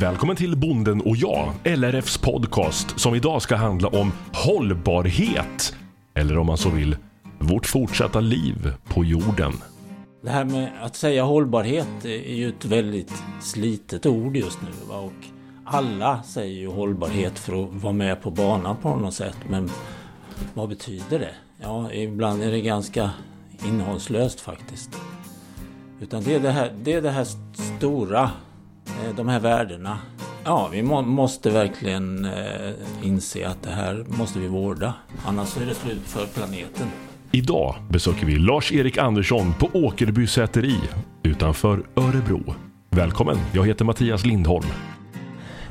Välkommen till Bonden och jag, LRFs podcast som idag ska handla om hållbarhet. Eller om man så vill, vårt fortsatta liv på jorden. Det här med att säga hållbarhet är ju ett väldigt slitet ord just nu. Va? Och alla säger ju hållbarhet för att vara med på banan på något sätt. Men vad betyder det? Ja, ibland är det ganska innehållslöst faktiskt. Utan det är det här, det är det här stora, de här värdena. Ja, vi må, måste verkligen eh, inse att det här måste vi vårda. Annars är det slut för planeten. Idag besöker vi Lars-Erik Andersson på Åkerby säteri utanför Örebro. Välkommen, jag heter Mattias Lindholm.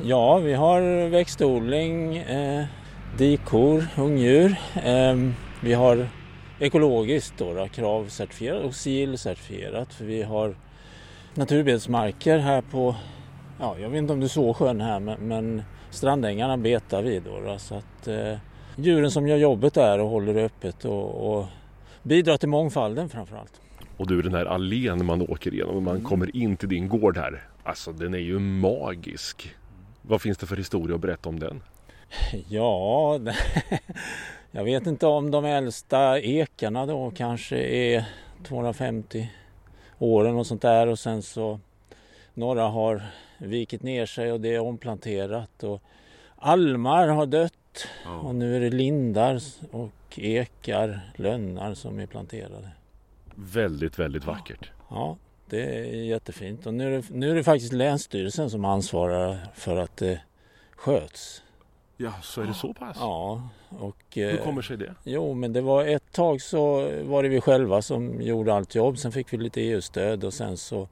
Ja, vi har växtodling, eh, dikor, ungdjur. Eh, vi har ekologiskt då, då kravcertifierat och SIL-certifierat. För vi har naturbetsmarker här på, ja, jag vet inte om du såg sjön här, men, men strandängarna betar vi då. så att eh, djuren som gör jobbet där och håller det öppet och, och bidrar till mångfalden framförallt. Och du, den här allén man åker igenom och man Mm. kommer in till din gård här. Alltså den är ju magisk. Vad finns det för historia att berätta om den? Ja, jag vet inte om de äldsta ekarna då kanske är 250 åren och sånt där och sen så några har vikit ner sig och det är omplanterat och almar har dött och nu är det lindar och ekar, lönnar som är planterade. Väldigt, väldigt vackert. Ja, det är jättefint och nu är det, nu är det faktiskt Länsstyrelsen som ansvarar för att det sköts. Ja, så är det så pass? Ja, och... Hur eh, kommer sig det? Jo, men det var ett tag så var det vi själva som gjorde allt jobb. Sen fick vi lite EU-stöd och sen så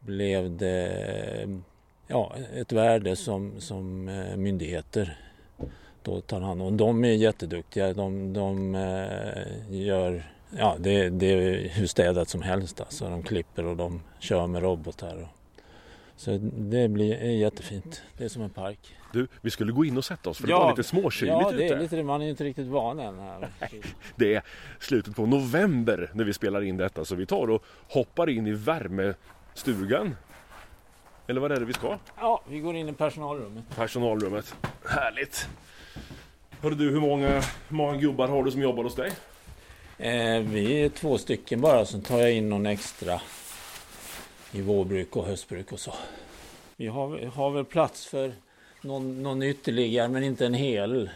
blev det ja, ett värde som, som eh, myndigheter då tar hand om. De är jätteduktiga. De, de eh, gör, ja det, det är hur städat som helst. Alltså. De klipper och de kör med robotar. Så det blir är jättefint. Det är som en park. Du, vi skulle gå in och sätta oss för det Ja. var lite småkyligt Ja, det ute. är lite det. Man är inte riktigt van än här. Det är slutet på november när vi spelar in detta så vi tar och hoppar in i värmestugan. Eller vad är det vi ska? Ja, vi går in i personalrummet. Personalrummet. Härligt! Hörru du, hur många, hur många gubbar har du som jobbar hos dig? Eh, vi är två stycken bara, så tar jag in någon extra i vårbruk och höstbruk och så. Vi har, har väl plats för någon, någon ytterligare, men inte en hel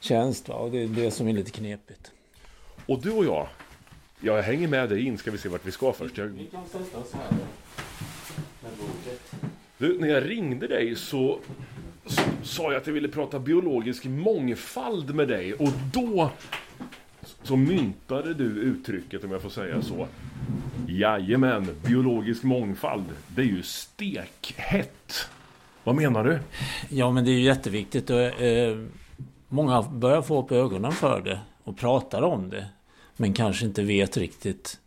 tjänst. Va? Och det är det som är lite knepigt. Och du och jag, jag hänger med dig in, ska vi se vart vi ska först. Jag, Vi kan sätta oss här du, när jag ringde dig så, så sa jag att jag ville prata biologisk mångfald med dig och då så myntade du uttrycket, om jag får säga så. Jajamän, biologisk mångfald, det är ju stekhett. Vad menar du? Ja, men det är ju jätteviktigt. Och, eh, många börjar få upp ögonen för det och pratar om det. Men kanske inte vet riktigt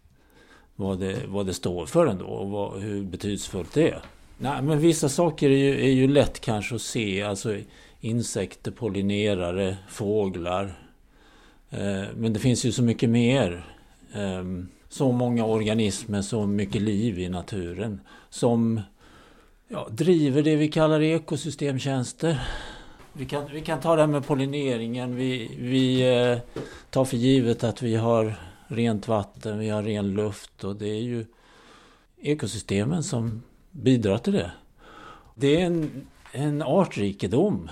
vad det, vad det står för ändå och vad, hur betydelsefullt det är. Nej, men vissa saker är ju, är ju lätt kanske att se. Alltså insekter, pollinerare, fåglar. Eh, men det finns ju så mycket mer. Ehm, så många organismer, så mycket liv i naturen. Som ja, driver det vi kallar ekosystemtjänster. Vi kan, vi kan ta det här med pollineringen. Vi, vi eh, tar för givet att vi har rent vatten, vi har ren luft och det är ju ekosystemen som bidrar till det. Det är en, en artrikedom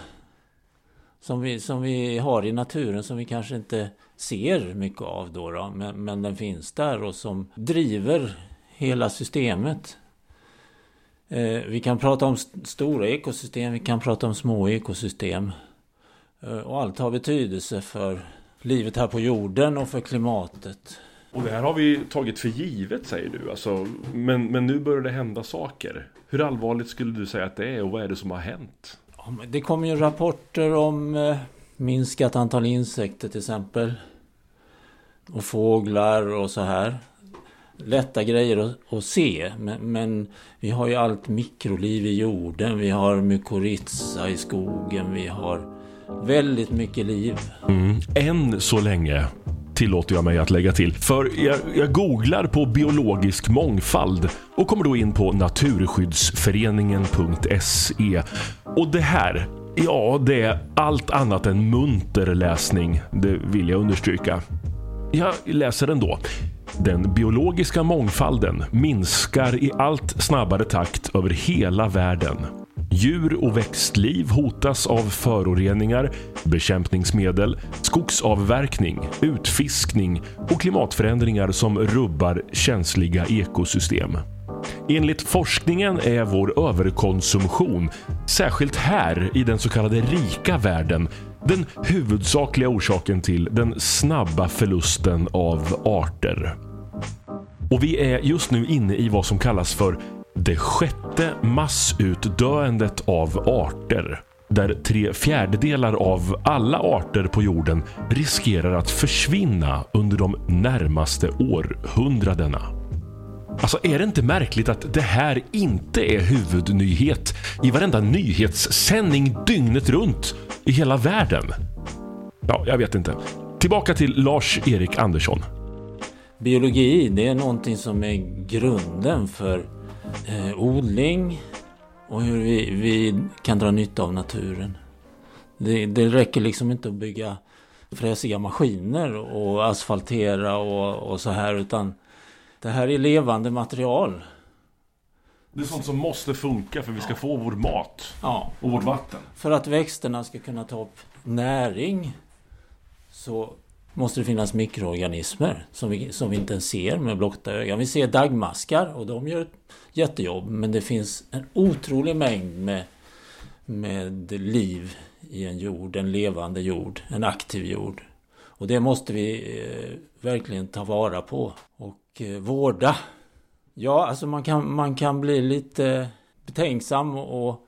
som vi, som vi har i naturen som vi kanske inte ser mycket av då, då men, men den finns där och som driver hela systemet. Eh, vi kan prata om st- stora ekosystem, vi kan prata om små ekosystem. Eh, och allt har betydelse för livet här på jorden och för klimatet. Och det här har vi tagit för givet säger du. Alltså, men, men nu börjar det hända saker. Hur allvarligt skulle du säga att det är och vad är det som har hänt? Ja, men Det kommer ju rapporter om eh, minskat antal insekter till exempel. Och fåglar och så här. Lätta grejer att, att se. Men, men vi har ju allt mikroliv i jorden. Vi har mykorrhiza i skogen. Vi har väldigt mycket liv. Mm. Än så länge tillåter jag mig att lägga till. För jag, jag googlar på biologisk mångfald och kommer då in på naturskyddsföreningen.se. Och det här, ja det är allt annat än munter läsning, det vill jag understryka. Jag läser ändå. Den biologiska mångfalden minskar i allt snabbare takt över hela världen. Djur och växtliv hotas av föroreningar, bekämpningsmedel, skogsavverkning, utfiskning och klimatförändringar som rubbar känsliga ekosystem. Enligt forskningen är vår överkonsumtion, särskilt här i den så kallade rika världen, den huvudsakliga orsaken till den snabba förlusten av arter. Och vi är just nu inne i vad som kallas för det sjätte massutdöendet av arter. Där tre fjärdedelar av alla arter på jorden riskerar att försvinna under de närmaste århundradena. Alltså är det inte märkligt att det här inte är huvudnyhet i varenda nyhetssändning dygnet runt i hela världen? Ja, jag vet inte. Tillbaka till Lars-Erik Andersson. Biologi, det är någonting som är grunden för eh, odling och hur vi, vi, kan dra nytta av naturen. Det, det räcker liksom inte att bygga fräsiga maskiner och asfaltera och, och så här utan det här är levande material. Det är sånt som måste funka för vi ska få vår mat ja. och vårt vatten. För att växterna ska kunna ta upp näring så måste det finnas mikroorganismer som vi, som vi inte ser med blotta ögat. Vi ser dagmaskar och de gör ett jättejobb men det finns en otrolig mängd med, med liv i en jord, en levande jord, en aktiv jord. Och det måste vi eh, verkligen ta vara på och eh, vårda. Ja, alltså man kan, man kan bli lite betänksam och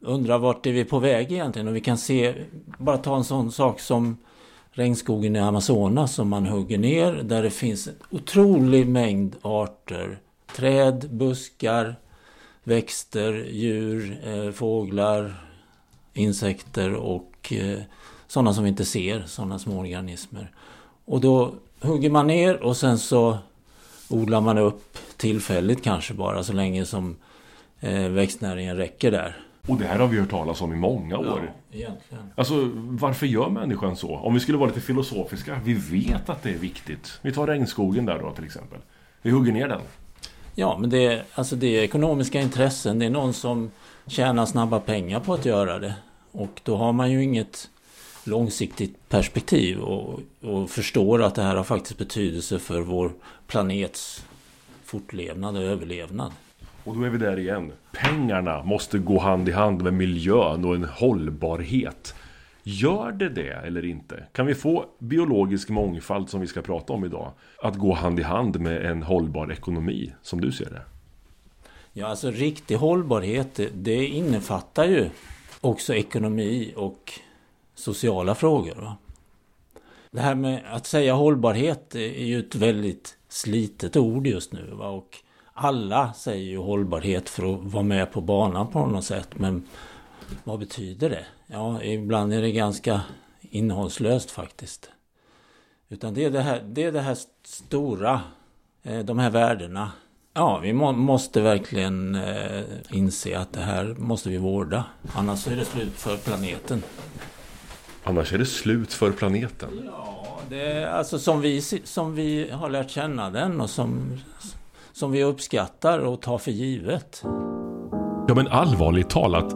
undra vart är vi på väg egentligen och vi kan se, bara ta en sån sak som regnskogen i Amazonas som man hugger ner där det finns en otrolig mängd arter. Träd, buskar, växter, djur, eh, fåglar, insekter och eh, sådana som vi inte ser, sådana små organismer. Och då hugger man ner och sen så odlar man upp tillfälligt kanske bara så länge som eh, växtnäringen räcker där. Och det här har vi hört talas om i många år. Ja, egentligen. Alltså, varför gör människan så? Om vi skulle vara lite filosofiska. Vi vet att det är viktigt. Vi tar regnskogen där då till exempel. Vi hugger ner den. Ja, men det är, alltså det är ekonomiska intressen. Det är någon som tjänar snabba pengar på att göra det. Och då har man ju inget långsiktigt perspektiv och, och förstår att det här har faktiskt betydelse för vår planets fortlevnad och överlevnad. Och då är vi där igen. Pengarna måste gå hand i hand med miljön och en hållbarhet. Gör det det eller inte? Kan vi få biologisk mångfald som vi ska prata om idag att gå hand i hand med en hållbar ekonomi som du ser det? Ja, alltså riktig hållbarhet det innefattar ju också ekonomi och sociala frågor. Va? Det här med att säga hållbarhet är ju ett väldigt slitet ord just nu. Va? Och alla säger ju hållbarhet för att vara med på banan på något sätt. Men vad betyder det? Ja, ibland är det ganska innehållslöst faktiskt. Utan det är det här, det är det här stora, eh, de här värdena. Ja, vi må, måste verkligen eh, inse att det här måste vi vårda. Annars är det slut för planeten. Annars är det slut för planeten? Ja, det är alltså som vi, som vi har lärt känna den och som, som vi uppskattar och tar för givet. Ja, men allvarligt talat,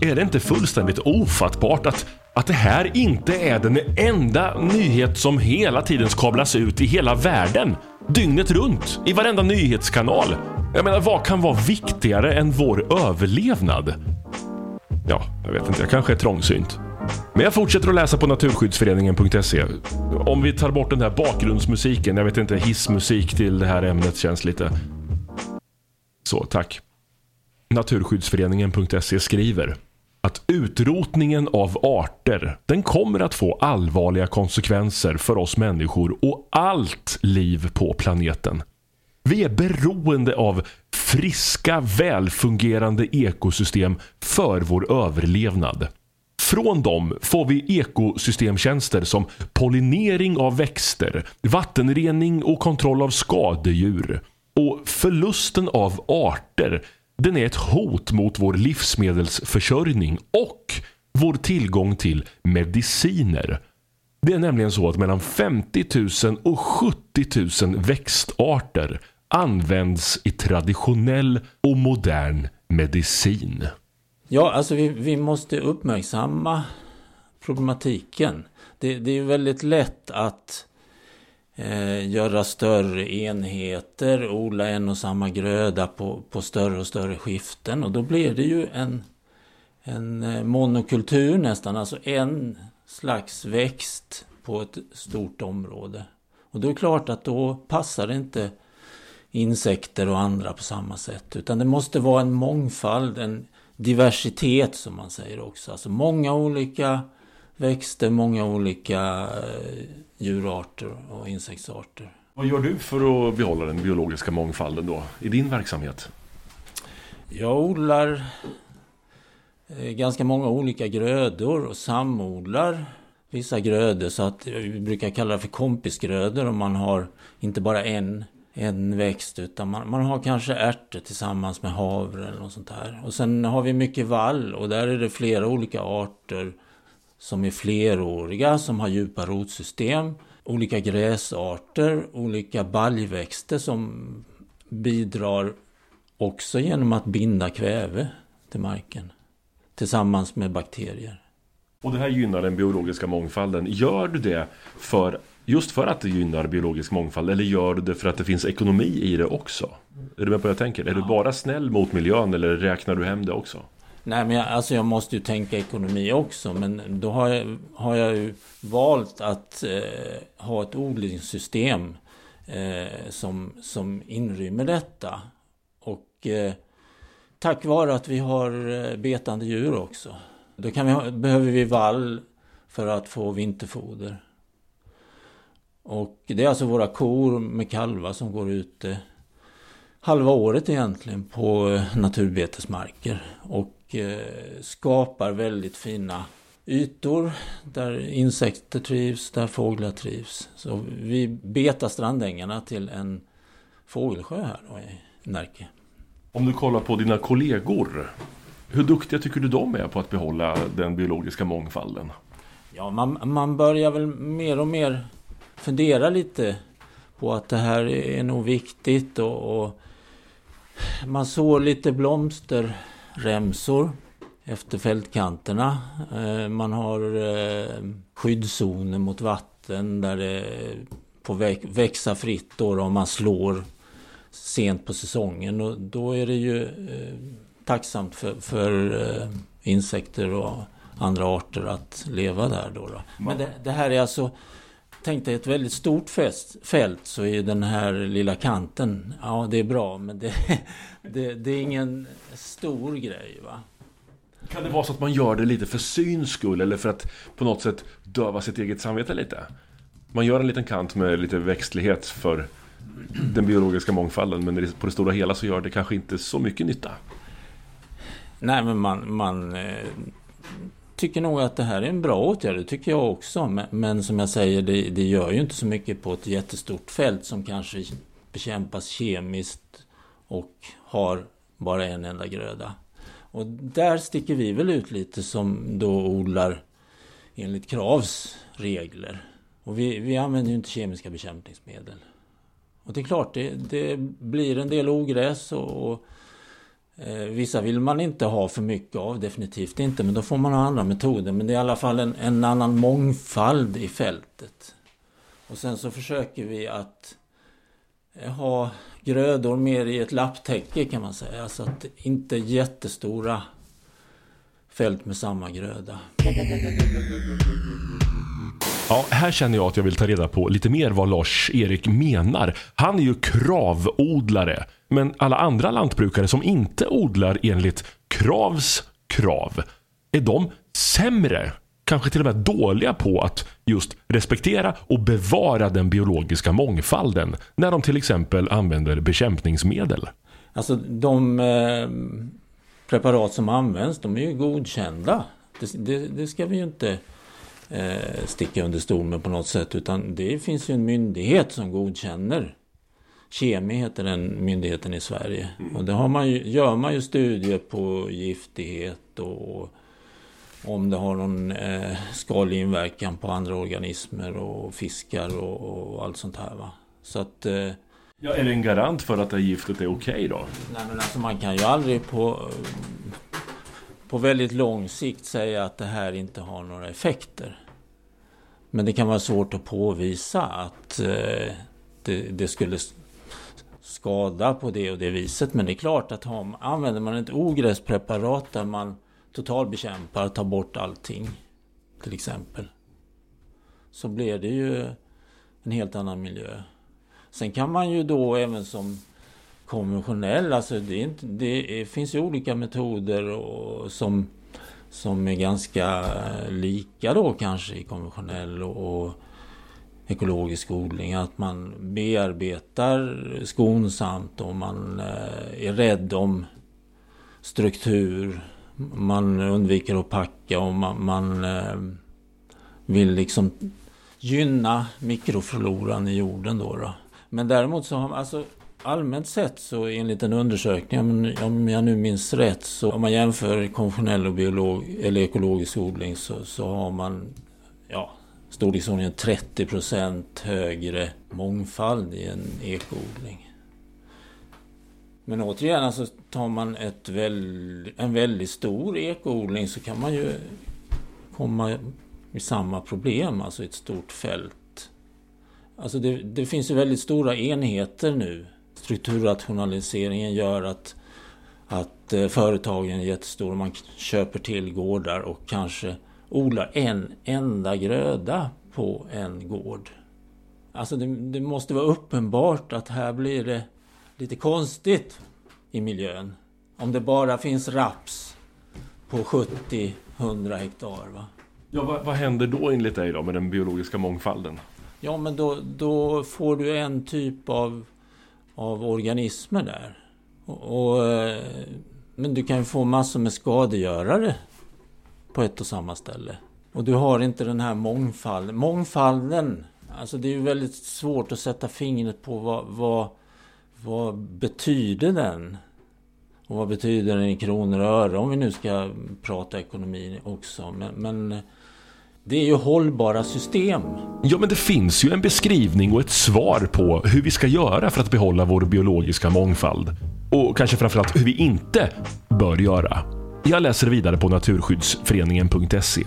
är det inte fullständigt ofattbart att, att det här inte är den enda nyhet som hela tiden kablas ut i hela världen? Dygnet runt, i varenda nyhetskanal. Jag menar, vad kan vara viktigare än vår överlevnad? Ja, jag vet inte, jag kanske är trångsynt. Men jag fortsätter att läsa på naturskyddsföreningen.se. Om vi tar bort den här bakgrundsmusiken, jag vet inte, hissmusik till det här ämnet känns lite... Så, tack. Naturskyddsföreningen.se skriver att utrotningen av arter den kommer att få allvarliga konsekvenser för oss människor och allt liv på planeten. Vi är beroende av friska, välfungerande ekosystem för vår överlevnad. Från dem får vi ekosystemtjänster som pollinering av växter, vattenrening och kontroll av skadedjur. Och förlusten av arter den är ett hot mot vår livsmedelsförsörjning och vår tillgång till mediciner. Det är nämligen så att mellan 50 000 och 70 000 växtarter används i traditionell och modern medicin. Ja, alltså vi, vi måste uppmärksamma problematiken. Det, det är väldigt lätt att eh, göra större enheter, odla en och samma gröda på, på större och större skiften och då blir det ju en, en eh, monokultur nästan, alltså en slags växt på ett stort område. Och då är det klart att då passar det inte insekter och andra på samma sätt. Utan det måste vara en mångfald, en diversitet som man säger också. Alltså många olika växter, många olika eh, djurarter och insektsarter. Vad gör du för att behålla den biologiska mångfalden då i din verksamhet? Jag odlar eh, ganska många olika grödor och samodlar vissa grödor så att vi brukar kalla det för kompisgrödor om man har inte bara en en växt utan man, man har kanske ärtor tillsammans med havre eller något sånt där. Och sen har vi mycket vall och där är det flera olika arter som är fleråriga, som har djupa rotsystem. Olika gräsarter, olika baljväxter som bidrar också genom att binda kväve till marken tillsammans med bakterier. Och det här gynnar den biologiska mångfalden. Gör du det för Just för att det gynnar biologisk mångfald eller gör du det för att det finns ekonomi i det också? Är du med på vad jag tänker? Är du bara snäll mot miljön eller räknar du hem det också? Nej, men jag, alltså jag måste ju tänka ekonomi också. Men då har jag, har jag ju valt att eh, ha ett odlingssystem eh, som, som inrymmer detta. Och eh, tack vare att vi har eh, betande djur också. Då kan vi, behöver vi vall för att få vinterfoder. Och det är alltså våra kor med kalvar som går ute halva året egentligen på eh, naturbetesmarker. Och eh, skapar väldigt fina ytor där insekter trivs, där fåglar trivs. Så vi betar strandängarna till en fågelsjö här då i Närke. Om du kollar på dina kollegor, hur duktiga tycker du de är på att behålla den biologiska mångfalden? Ja, man, man börjar väl mer och mer fundera lite på att det här är nog viktigt och, och man sår lite blomsterremsor efter fältkanterna. Eh, man har eh, skyddszoner mot vatten där det får växa fritt då om man slår sent på säsongen. Och då är det ju eh, tacksamt för, för insekter och andra arter att leva där. Då, då. Men det, det, här är alltså tänk dig ett väldigt stort fäst, fält så är den här lilla kanten, ja det är bra men det, det, det, är ingen stor grej va. Kan det vara så att man gör det lite för syns skull eller för att på något sätt döva sitt eget samvete lite? Man gör en liten kant med lite växtlighet för den biologiska mångfalden men på det stora hela så gör det kanske inte så mycket nytta. Nej men man, man eh, tycker nog att det här är en bra åtgärd, det tycker jag också. Men, men som jag säger, det, det, gör ju inte så mycket på ett jättestort fält som kanske bekämpas kemiskt och har bara en enda gröda. Och där sticker vi väl ut lite som då odlar enligt Kravs regler. Och vi, vi använder ju inte kemiska bekämpningsmedel. Och det är klart, det, det blir en del ogräs och, och Eh, vissa vill man inte ha för mycket av, definitivt inte, men då får man ha andra metoder. Men det är i alla fall en, en annan mångfald i fältet. Och sen så försöker vi att eh, ha grödor mer i ett lapptäcke kan man säga. Alltså att inte jättestora fält med samma gröda. Ja, här känner jag att jag vill ta reda på lite mer vad Lars-Erik menar. Han är ju kravodlare. Men alla andra lantbrukare som inte odlar enligt Kravs krav, är de sämre? Kanske till och med dåliga på att just respektera och bevara den biologiska mångfalden när de till exempel använder bekämpningsmedel. Alltså de eh, preparat som används, de är ju godkända Det, det, det ska vi ju inte eh, sticka under stol med på något sätt. Utan det finns ju en myndighet som godkänner. Kemi heter den myndigheten i Sverige. Mm. Och det har man ju, gör man ju studier på giftighet och om det har någon eh, skadlig inverkan på andra organismer och fiskar och, och allt sånt här. Va? Så att... Eh, ja, är det en garant för att det giftet är okej okay då? Nej men alltså man kan ju aldrig på, på väldigt lång sikt säga att det här inte har några effekter. Men det kan vara svårt att påvisa att eh, det, det, skulle skada på det och det viset. Men det är klart att har, använder man ett ogräspreparat där man totalbekämpar, tar bort allting. Till exempel. Så blir det ju en helt annan miljö. Sen kan man ju då även som konventionell, alltså det, inte, det finns ju olika metoder och, som, som är ganska lika då kanske i konventionell och, och ekologisk odling. Att man bearbetar skonsamt och man eh, är rädd om struktur man undviker att packa och man, man vill liksom gynna mikrofloran i jorden då. då. Men däremot så har man, alltså allmänt sett så enligt en undersökning, om jag nu minns rätt, så om man jämför konventionell och biolog, eller ekologisk odling så, så har man ja, storleksordningen 30 procent högre mångfald i en ekoodling. Men återigen, alltså tar man ett väl, en väldigt stor ekoodling så kan man ju komma i samma problem, alltså ett stort fält. Alltså det, det finns ju väldigt stora enheter nu. Strukturrationaliseringen gör att, att eh, företagen är jättestora. Man köper till gårdar och kanske odlar en enda gröda på en gård. Alltså det, det måste vara uppenbart att här blir det lite konstigt i miljön. Om det bara finns raps på 70-100 hektar. Va? Ja, vad, vad, händer då enligt dig då med den biologiska mångfalden? Ja, men då, då får du en typ av, av organismer där. Och, och, eh, men du kan ju få massor med skadegörare på ett och samma ställe. Och du har inte den här mångfalden. Mångfalden, alltså det är ju väldigt svårt att sätta fingret på vad, vad vad betyder den? Och vad betyder den i kronor och öre om vi nu ska prata ekonomi också. Men, men, det är ju hållbara system. Ja, men det finns ju en beskrivning och ett svar på hur vi ska göra för att behålla vår biologiska mångfald. Och kanske framförallt hur vi inte bör göra. Jag läser vidare på naturskyddsföreningen.se.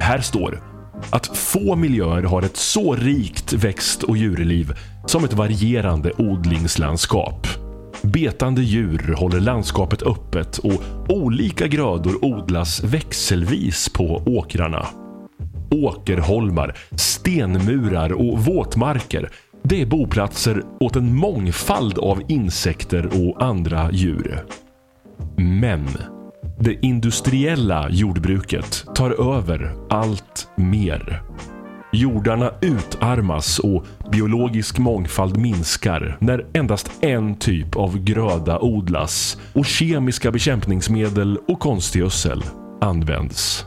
Här står att få miljöer har ett så rikt växt och djurliv som ett varierande odlingslandskap. Betande djur håller landskapet öppet och olika grödor odlas växelvis på åkrarna. Åkerholmar, stenmurar och våtmarker det är boplatser åt en mångfald av insekter och andra djur. Men det industriella jordbruket tar över allt mer. Jordarna utarmas och biologisk mångfald minskar när endast en typ av gröda odlas och kemiska bekämpningsmedel och konstgödsel används.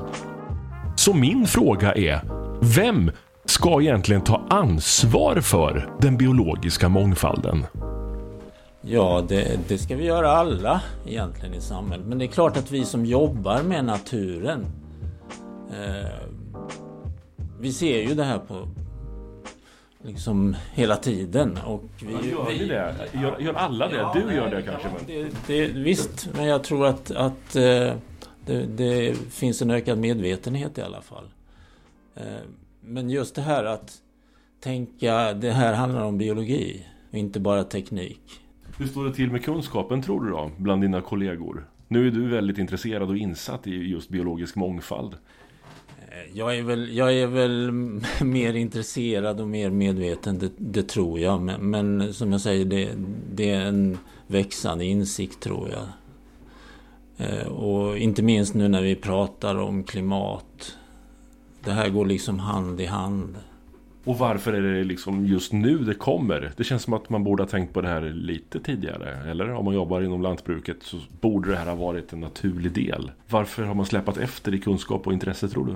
Så min fråga är, vem ska egentligen ta ansvar för den biologiska mångfalden? Ja, det, det, ska vi göra alla egentligen i samhället. Men det är klart att vi som jobbar med naturen eh, Vi ser ju det här på liksom hela tiden. Och vi, ja, gör vi det? Gör, gör alla det? Ja, du gör det kanske? Men... Det, det, visst, men jag tror att, att eh, det, det, finns en ökad medvetenhet i alla fall. Eh, men just det här att tänka, det här handlar om biologi och inte bara teknik. Hur står det till med kunskapen tror du då, bland dina kollegor? Nu är du väldigt intresserad och insatt i just biologisk mångfald. Eh, jag är väl, jag är väl mer intresserad och mer medveten, det, det tror jag. Men, men, som jag säger, det, det, är en växande insikt tror jag. Eh, och inte minst nu när vi pratar om klimat. Det här går liksom hand i hand. Och varför är det liksom just nu det kommer? Det känns som att man borde ha tänkt på det här lite tidigare. Eller om man jobbar inom lantbruket så borde det här ha varit en naturlig del. Varför har man släpat efter i kunskap och intresse tror du?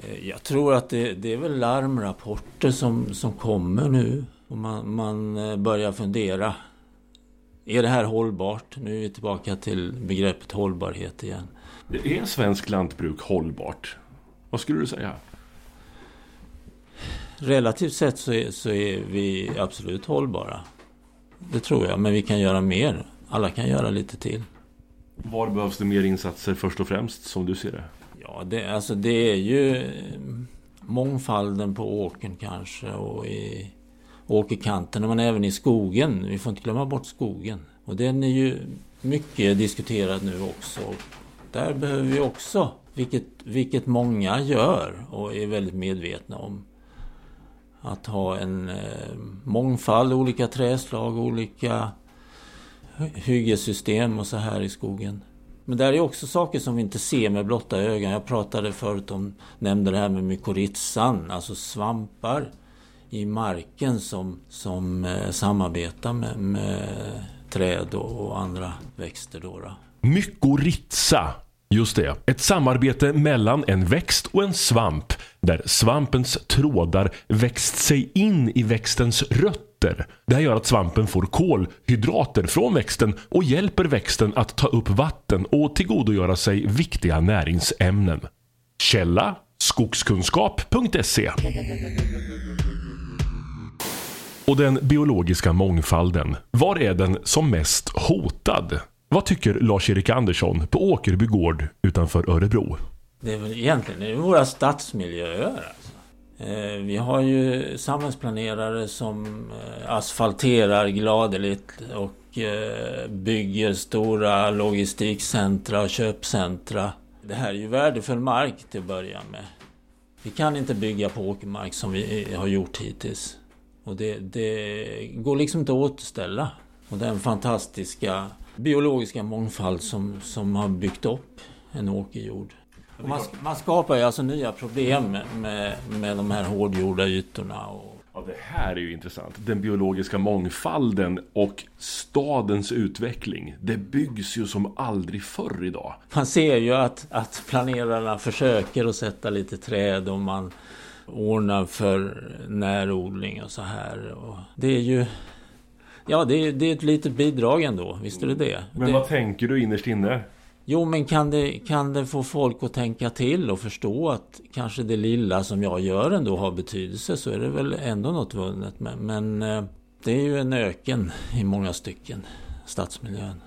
Eh, jag tror att det, det är väl larmrapporter som, som kommer nu. Och man, man eh, börjar fundera. Är det här hållbart? Nu är vi tillbaka till begreppet hållbarhet igen. Är svensk lantbruk hållbart? Vad skulle du säga? Relativt sett så är, så är vi absolut hållbara. Det tror jag, men vi kan göra mer. Alla kan göra lite till. Var behövs det mer insatser först och främst som du ser det? Ja, det, alltså det är ju mångfalden på åkern kanske och i åkerkanten men även i skogen. Vi får inte glömma bort skogen. Och den är ju mycket diskuterad nu också. Där behöver vi också, vilket, vilket många gör och är väldigt medvetna om, att ha en eh, mångfald, olika träslag, olika hyggessystem och så här i skogen. Men där är också saker som vi inte ser med blotta ögon. Jag pratade förut om, nämnde det här med mykorrhizan, alltså svampar i marken som, som eh, samarbetar med, med träd och, och andra växter. Då, då. Mykorrhiza Just det. Ett samarbete mellan en växt och en svamp där svampens trådar växt sig in i växtens rötter. Det här gör att svampen får kolhydrater från växten och hjälper växten att ta upp vatten och tillgodogöra sig viktiga näringsämnen. Källa skogskunskap.se Och den biologiska mångfalden. Var är den som mest hotad? Vad tycker Lars-Erik Andersson på Åkerby gård utanför Örebro? Det är väl egentligen det är våra stadsmiljöer. Alltså. Eh, vi har ju samhällsplanerare som eh, asfalterar gladeligt och eh, bygger stora logistikcentra och köpcentra. Det här är ju värdefull mark till att börja med. Vi kan inte bygga på åkermark som vi eh, har gjort hittills. Och det, det går liksom inte att återställa. Och den fantastiska biologiska mångfald som, som har byggt upp en åkerjord. Man, man skapar ju alltså nya problem med, med de här hårdgjorda ytorna. Och... Ja, det här är ju intressant. Den biologiska mångfalden och stadens utveckling. Det byggs ju som aldrig förr idag. Man ser ju att, att planerarna försöker att sätta lite träd och man ordnar för närodling och så här. Och det är ju Ja, det är, det är ett litet bidrag ändå. Visst är det det. Men det... vad tänker du innerst inne? Jo, men kan det, kan det få folk att tänka till och förstå att kanske det lilla som jag gör ändå har betydelse så är det väl ändå något vunnet. Men, men eh, det är ju en öken i många stycken, stadsmiljön.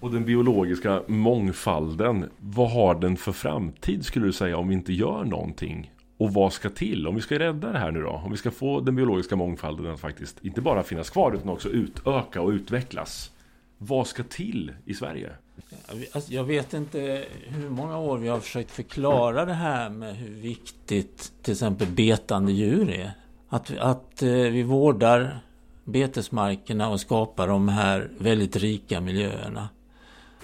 Och den biologiska mångfalden, vad har den för framtid skulle du säga om vi inte gör någonting och vad ska till? Om vi ska rädda det här nu då? Om vi ska få den biologiska mångfalden att faktiskt inte bara finnas kvar utan också utöka och utvecklas. Vad ska till i Sverige? Alltså, jag vet inte hur många år vi har försökt förklara det här med hur viktigt till exempel betande djur är. Att, att eh, vi vårdar betesmarkerna och skapar de här väldigt rika miljöerna.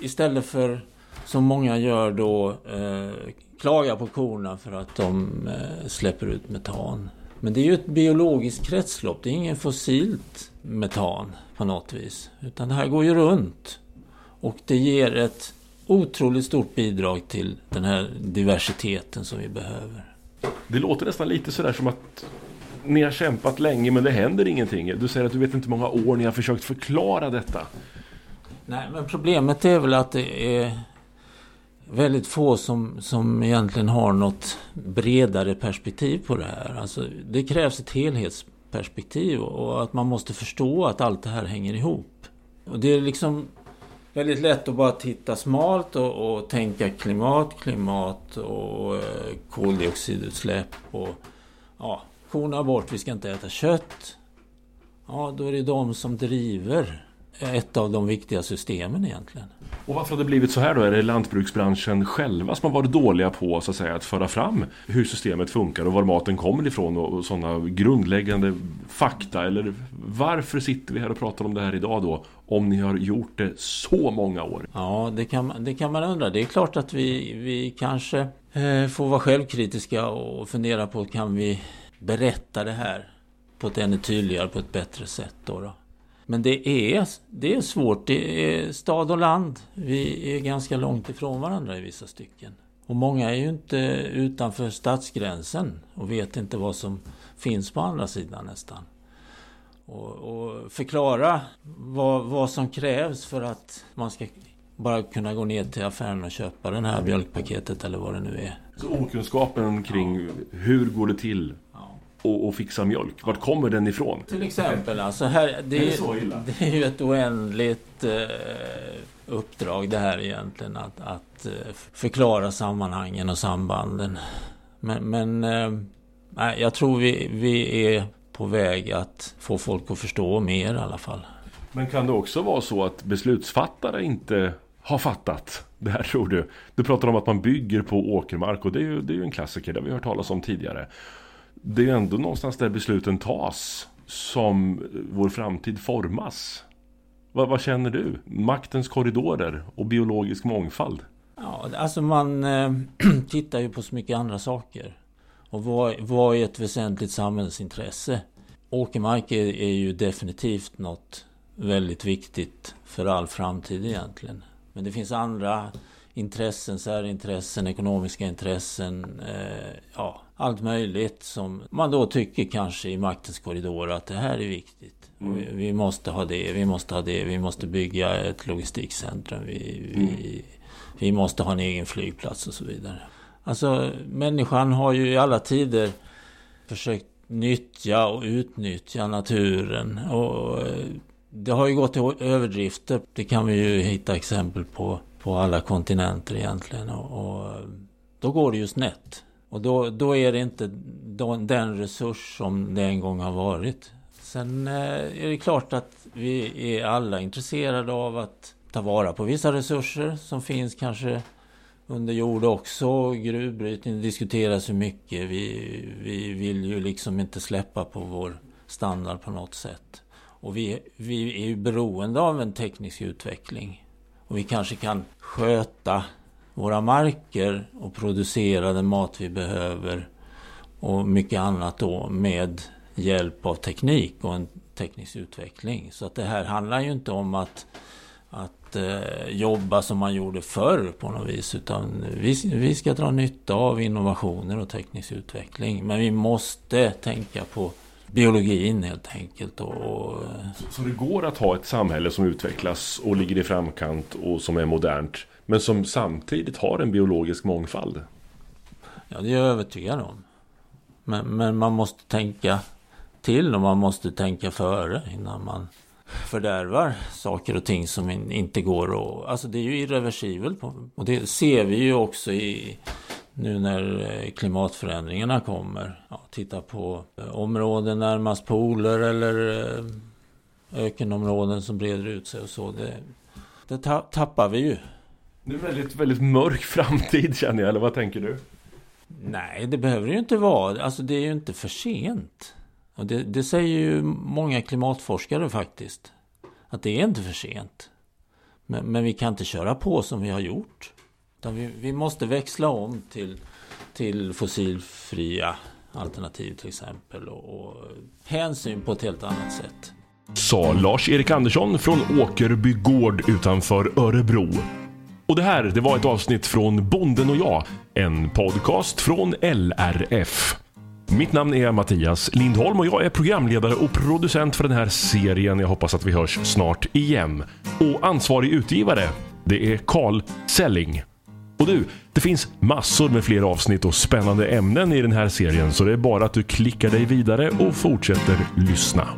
Istället för som många gör då eh, klagar på korna för att de eh, släpper ut metan. Men det är ju ett biologiskt kretslopp. Det är ingen fossilt metan på något vis. Utan det här går ju runt. Och det ger ett otroligt stort bidrag till den här diversiteten som vi behöver. Det låter nästan lite sådär som att ni har kämpat länge men det händer ingenting. Du säger att du vet inte hur många år ni har försökt förklara detta. Nej, men problemet är väl att det är väldigt få som, som egentligen har något bredare perspektiv på det här. Alltså, det krävs ett helhetsperspektiv och att man måste förstå att allt det här hänger ihop. Och det är liksom väldigt lätt att bara titta smalt och, och tänka klimat, klimat och eh, koldioxidutsläpp och ja, korna bort, vi ska inte äta kött. Ja, då är det de som driver ett av de viktiga systemen egentligen. Och varför har det blivit så här då? Är det lantbruksbranschen själva som har varit dåliga på så att, säga, att föra fram hur systemet funkar och var maten kommer ifrån och, sådana grundläggande fakta? Eller varför sitter vi här och pratar om det här idag då? Om ni har gjort det så många år? Ja, det kan, det kan man undra. Det är klart att vi, vi kanske eh, får vara självkritiska och fundera på kan vi berätta det här på ett ännu tydligare, på ett bättre sätt. Då, då. Men det är, det är svårt. Det är stad och land. Vi är ganska långt ifrån varandra i vissa stycken. Och många är ju inte utanför stadsgränsen och vet inte vad som finns på andra sidan nästan. Och, och förklara vad, vad som krävs för att man ska bara kunna gå ner till affären och köpa det här mjölkpaketet eller vad det nu är. Så okunskapen kring hur går det till och, och fixa mjölk. Vart kommer den ifrån? Till exempel. Alltså här, det, är, det är ju ett oändligt eh, uppdrag det här egentligen. Att, att eh, förklara sammanhangen och sambanden. Men, men eh, jag tror vi, vi är på väg att få folk att förstå mer i alla fall. Men kan det också vara så att beslutsfattare inte har fattat det här tror du? Du pratar om att man bygger på åkermark och det är ju, det är ju en klassiker, det har vi hört talas om tidigare det är ändå någonstans där besluten tas som vår framtid formas. Vad, vad känner du? Maktens korridorer och biologisk mångfald? Ja, alltså man eh, tittar ju på så mycket andra saker. Och vad, vad är ett väsentligt samhällsintresse? Åkermark är, är ju definitivt något väldigt viktigt för all framtid egentligen. Men det finns andra intressen, särintressen, ekonomiska intressen, eh, ja, allt möjligt som man då tycker kanske i maktens korridor att det här är viktigt. Mm. Vi, vi, måste ha det, vi måste ha det, vi måste bygga ett logistikcentrum, vi, mm. vi, vi måste ha en egen flygplats och så vidare. Alltså människan har ju i alla tider försökt nyttja och utnyttja naturen. Och eh, det har ju gått till överdrifter. Det kan vi ju hitta exempel på på alla kontinenter egentligen. Och, och då går det ju snett. Och då, då är det inte den resurs som det en gång har varit. Sen eh, är det klart att vi är alla intresserade av att ta vara på vissa resurser som finns kanske under jord också. Gruvbrytning diskuteras ju mycket. Vi, vi vill ju liksom inte släppa på vår standard på något sätt. Och vi, vi är ju beroende av en teknisk utveckling. Och vi kanske kan sköta våra marker och producera den mat vi behöver och mycket annat då med hjälp av teknik och en teknisk utveckling. Så att det här handlar ju inte om att, att eh, jobba som man gjorde förr på något vis. Utan vi, vi ska dra nytta av innovationer och teknisk utveckling. Men vi måste tänka på biologin helt enkelt. Och... Så, så det går att ha ett samhälle som utvecklas och ligger i framkant och som är modernt. Men som samtidigt har en biologisk mångfald? Ja, det är jag övertygad om. Men, men man måste tänka till och man måste tänka före innan man fördärvar saker och ting som inte går att... Alltså det är ju irreversibelt. Och det ser vi ju också i nu när eh, klimatförändringarna kommer. Ja, titta på eh, områden närmast poler eller eh, ökenområden som breder ut sig och så. Det, det tappar vi ju. Det är väldigt, väldigt mörk framtid känner jag, eller vad tänker du? Nej, det behöver det ju inte vara. Alltså det är ju inte för sent. Och det, det säger ju många klimatforskare faktiskt. Att det är inte för sent. Men, men vi kan inte köra på som vi har gjort. Utan vi, vi måste växla om till, till fossilfria alternativ till exempel. Och, och hänsyn på ett helt annat sätt. Sa Lars-Erik Andersson från Åkerby gård utanför Örebro. Och det här, det var ett avsnitt från Bonden och jag. En podcast från LRF. Mitt namn är Mattias Lindholm och jag är programledare och producent för den här serien. Jag hoppas att vi hörs snart igen. Och ansvarig utgivare, det är Carl Selling. Och du, det finns massor med fler avsnitt och spännande ämnen i den här serien så det är bara att du klickar dig vidare och fortsätter lyssna.